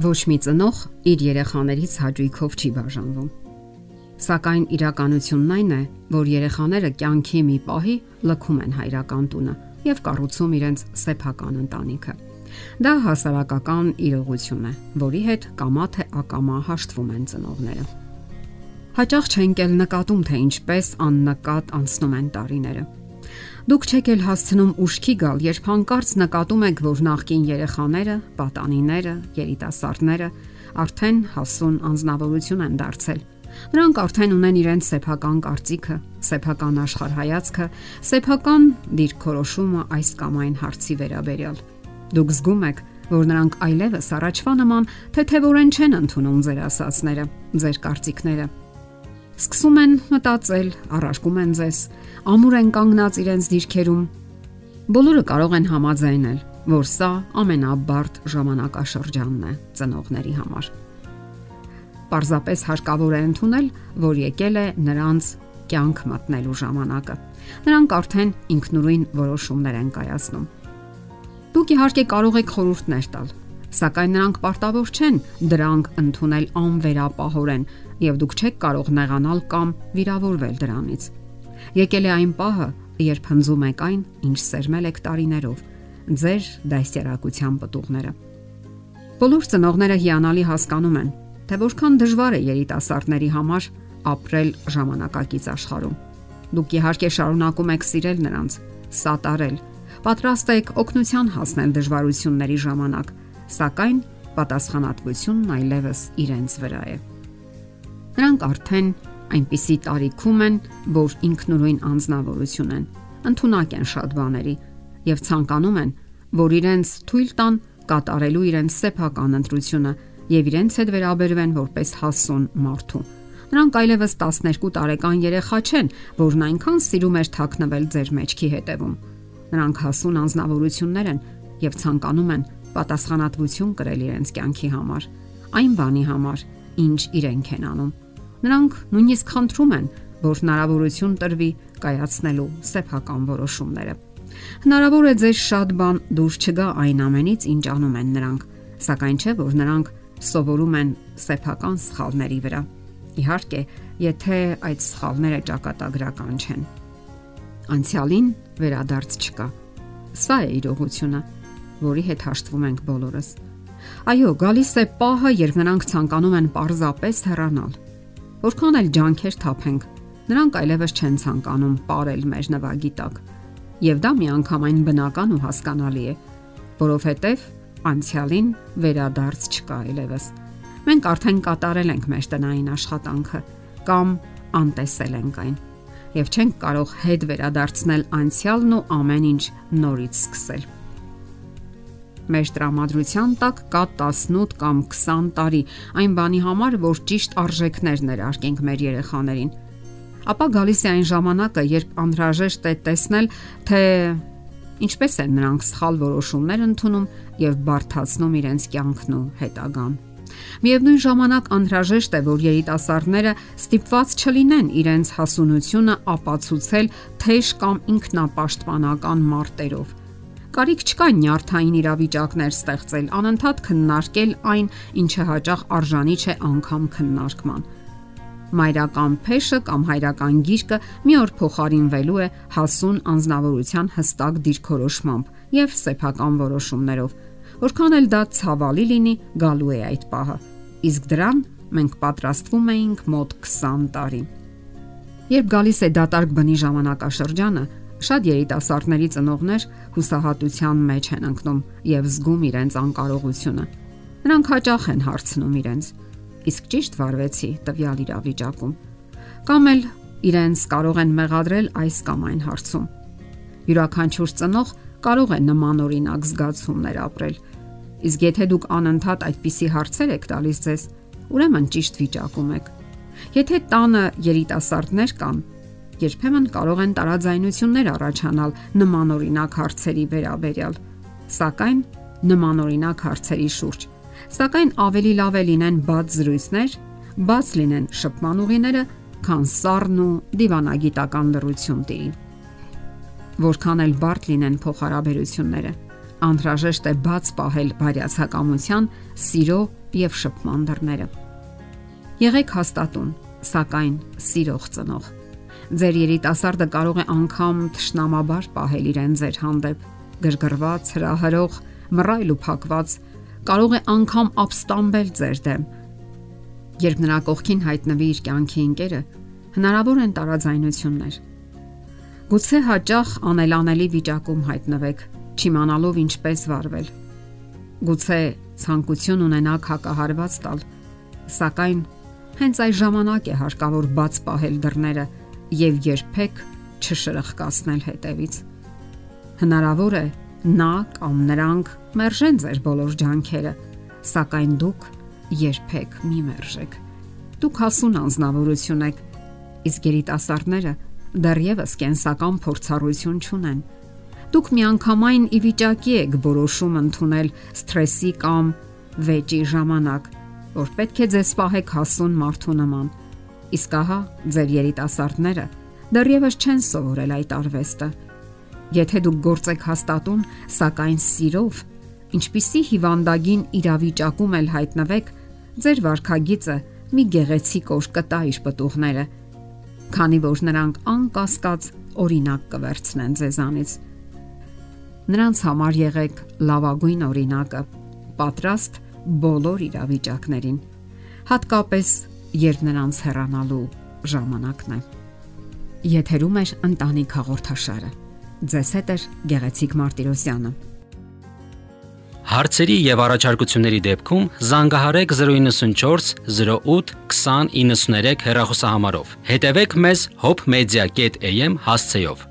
Ոչ մի ծնող իր երեխաներից հաճույքով չի բաժանվում։ Սակայն իրականությունն այն է, որ երեխաները կյանքի մի պահի լքում են հայրական տունը եւ կառուցում իրենց սեփական ընտանիքը։ Դա հասարակական իրողություն է, որի հետ կամա թե ակամա հաշտվում են ծնողները։ Հաճախ չենք էլ նկատում, թե ինչպես աննկատ անցնում են տարիները Դուք չեք էլ հասցնում ուշքի գալ, երբ հանկարծ նկատում եք, որ նախկին երեխաները, պատանիները, երիտասարդները արդեն հասուն անznավորություն են դարձել։ Նրանք արդեն ունեն իրենց սեփական կարծիքը, սեփական աշխարհայացքը, սեփական դիրքորոշումը այս կամ այն հարցի վերաբերյալ։ Դուք զգում եք, որ նրանք այլևս առաջվա նման թեթևորեն չեն ընդունում ձեր ասացները, ձեր կարծիքները Սկսում են մտածել, առարկում են ձեզ, ամուր են կանգնած իրենց դիրքերում։ Բոլորը կարող են համաձայնել, որ սա ամենաբարդ ժամանակաշրջանն է ծնողների համար։ Պարզապես հարկավոր է ընդունել, որ եկել է նրանց կյանք մտնելու ժամանակը։ Նրանք արդեն ինքնուրույն որոշումներ են կայացնում։ Դուք իհարկե կարող եք խորհուրդներ տալ, սակայն նրանք պարտավոր չեն դրանք ընդունել անվերապահորեն եւ դուք չեք կարող նեղանալ կամ վիրավորվել դրանից։ Եկել է այն պահը, երբ հնձում եք այն, ինչ սերմել եք տարիներով, ձեր դասերակցության պտուղները։ Բոլոր ծնողները հիանալի հասկանում են, թե որքան դժվար է երիտասարդների համար ապրել ժամանակակից աշխարհում։ Դուք իհարկե շարունակում եք սիրել նրանց, սատարել, պատրաստ եք օգնության հասնել դժվարությունների ժամանակ, սակայն պատասխանատվությունն այլևս իրենց վրա է։ Նրանք արդեն այնպիսի տարիքում են, որ ինքնուրույն անznավորություն են, ընդունակ են շատ բաների եւ ցանկանում են, որ իրենց թույլ տան կատարելու իրենց սեփական ընտրությունը եւ իրենց հետ վերաբերվեն որպես հասուն մարդու։ Նրանք այլևս 12 տարեկան երեխա չեն, որն այնքան սիրում էր թաքնվել ձեր մեջքի հետևում։ Նրանք հասուն անznավորություններ են եւ ցանկանում են պատասխանատվություն կրել իրենց կյանքի համար, այն բանի համար, ինչ իրենք են անում։ Նրանք նույնիսկ խնդրում են, որ հնարավորություն տրվի կայացնելու սեփական որոշումները։ Հնարավոր է ձեր շատ բան դուրս չգա այն ամենից, ինչ անում են նրանք, սակայն չէ որ նրանք սովորում են սեփական սխալների վրա։ Իհարկե, եթե այդ սխալները ճակատագրական չեն։ Անցյալին վերադարձ չկա։ Սա է իրողությունը, որի հետ հաշտվում ենք բոլորս։ Այո, գալիս է պահը, երբ նրանք ցանկանում են parzapes հեռանալ Որքան էլ ջանքեր թափենք, նրանք այլևս չեն ցանկանում ապարել մեր նվագի տակ։ Եվ դա միանգամայն բնական ու հասկանալի է, որովհետև անցյալին վերադարձ չկա այլևս։ Մենք արդեն կատարել ենք մեր տնային աշխատանքը կամ անտեսել ենք այն եւ չենք կարող հետ վերադարձնել անցյալն ու ամեն ինչ նորից սկսել մեր տրամադրության տակ կա 18 կամ 20 տարի այն բանի համար, որ ճիշտ արժեքներ ներարկենք մեր երեխաներին։ Ապա գալիս է այն ժամանակը, երբ անհրաժեշտ է տեսնել, թե ինչպես են նրանք սխալ որոշումներ ընդունում եւ բարթացնում իրենց կյանքն ու հետագան։ Միևնույն ժամանակ անհրաժեշտ է, որ երիտասարդները ստիպված չլինեն իրենց հասունությունը ապացուցել թեժ կամ ինքնապաշտպանական մարտերով Կարիք չկա նյարդային իրավիճակներ ստեղծել, անընդհատ քննարկել այն, ինչը հաճախ արժանի չէ անգամ քննարկման։ Մայրական փեշը կամ հայրական գիրկը մի օր փոխարինվելու է հասուն անznավորության հստակ դիրքորոշմամբ եւ սեփական որոշումներով։ Որքան էլ դա ցավալի լինի, գալու է այդ պահը։ Իսկ դրան մենք պատրաստվում էինք մոտ 20 տարի։ Երբ գալիս է դատարկ բնի ժամանակաշրջանը, Շատ երիտասարդների ծնողներ հուսահատության մեջ են ընկնում եւ զգում իրենց անկարողությունը։ Նրանք հաճախ են հարցնում իրենց. իսկ ճիշտ վարվեցի տվյալ իրավիճակում։ Կամ էլ իրենց կարող են մեղադրել այս կամ այն հարցում։ Յուրաքանչյուր ծնող կարող է նմանօրինակ զգացումներ ապրել։ Իսկ եթե դուք անընդհատ այդպիսի հարցեր եք տալիս ձեզ, ուրեմն ճիշտ վիճակում եք։ Եթե տանը երիտասարդներ կան, երբեմն կարող են տարաձայնություններ առաջանալ նմանօրինակ հարցերի վերաբերյալ, սակայն նմանօրինակ հարցերի շուրջ։ Սակայն ավելի լավ է լինեն բաց զրույցներ, բաց լինեն շփման ուղիները, քան սառն ու դիվանագիտական լրություն տիրի։ Որքան էլ բարդ լինեն փոխհարաբերությունները, անհրաժեշտ է բաց պահել բարյացակամության, սիրո եւ շփման դռները։ Եղեք հաստատուն, սակայն սիրող ծնող։ Ձեր երիտասարդը կարող է անգամ ճշնամաբար պահել իրեն ձեր հանդեպ, գրգռված, հրահրող, մռայլ ու փակված, կարող է անգամ ապստամբել ձեր դեմ։ Երբ նրա կողքին հայտնվի իր կյանքի ընկերը, հնարավոր են տարաձայնություններ։ Գուցե հաճախ անելանելի վիճակում հայտնվեք, չիմանալով ինչպես վարվել։ Գուցե ցանկություն ունենաք հակահարված տալ, սակայն հենց այս ժամանակ է հարկավոր բաց պահել դռները եւ երբեք չշրխկացնել հետևից։ Հնարավոր է նա կամ նրանք մերժեն ձեր բոլոր ջանքերը, սակայն դուք երբեք մի մերժեք։ Դուք հասուն անznավորություն եք, իսկ երիտասարդները դեռևս կենսական փորձառություն չունեն։ Դուք միանգամայն ի վիճակի եք որոշում ընդունել սթրեսի կամ վեճի ժամանակ, որ պետք է ձեզ պահեք հասուն մարդու նման։ Իսկ ահա ձեր երիտասարդները դեռևս չեն սովորել այդ արվեստը։ Եթե դուք գործեք հաստատուն, սակայն սիրով, ինչպիսի հիվանդագին իրավիճակում էլ հայտնվեք, ձեր վարքագիծը մի գեղեցիկ օր կտա իր պատուղները քանի որ նրանք անկասկած օրինակ կվերցնեն ձեզանից։ Նրանց համար եղեք լավագույն օրինակը, պատրաստ բոլոր իրավիճակներին, հատկապես երբ նրանց հեռանալու ժամանակն է։ Եթերում է ընտանիք հաղորդաշարը։ Ձեզ հետ է Գեղեցիկ Մարտիրոսյանը։ Հարցերի եւ առաջարկությունների դեպքում զանգահարեք 094 08 2093 հեռախոսահամարով։ Հետևեք մեզ hopmedia.am հասցեով։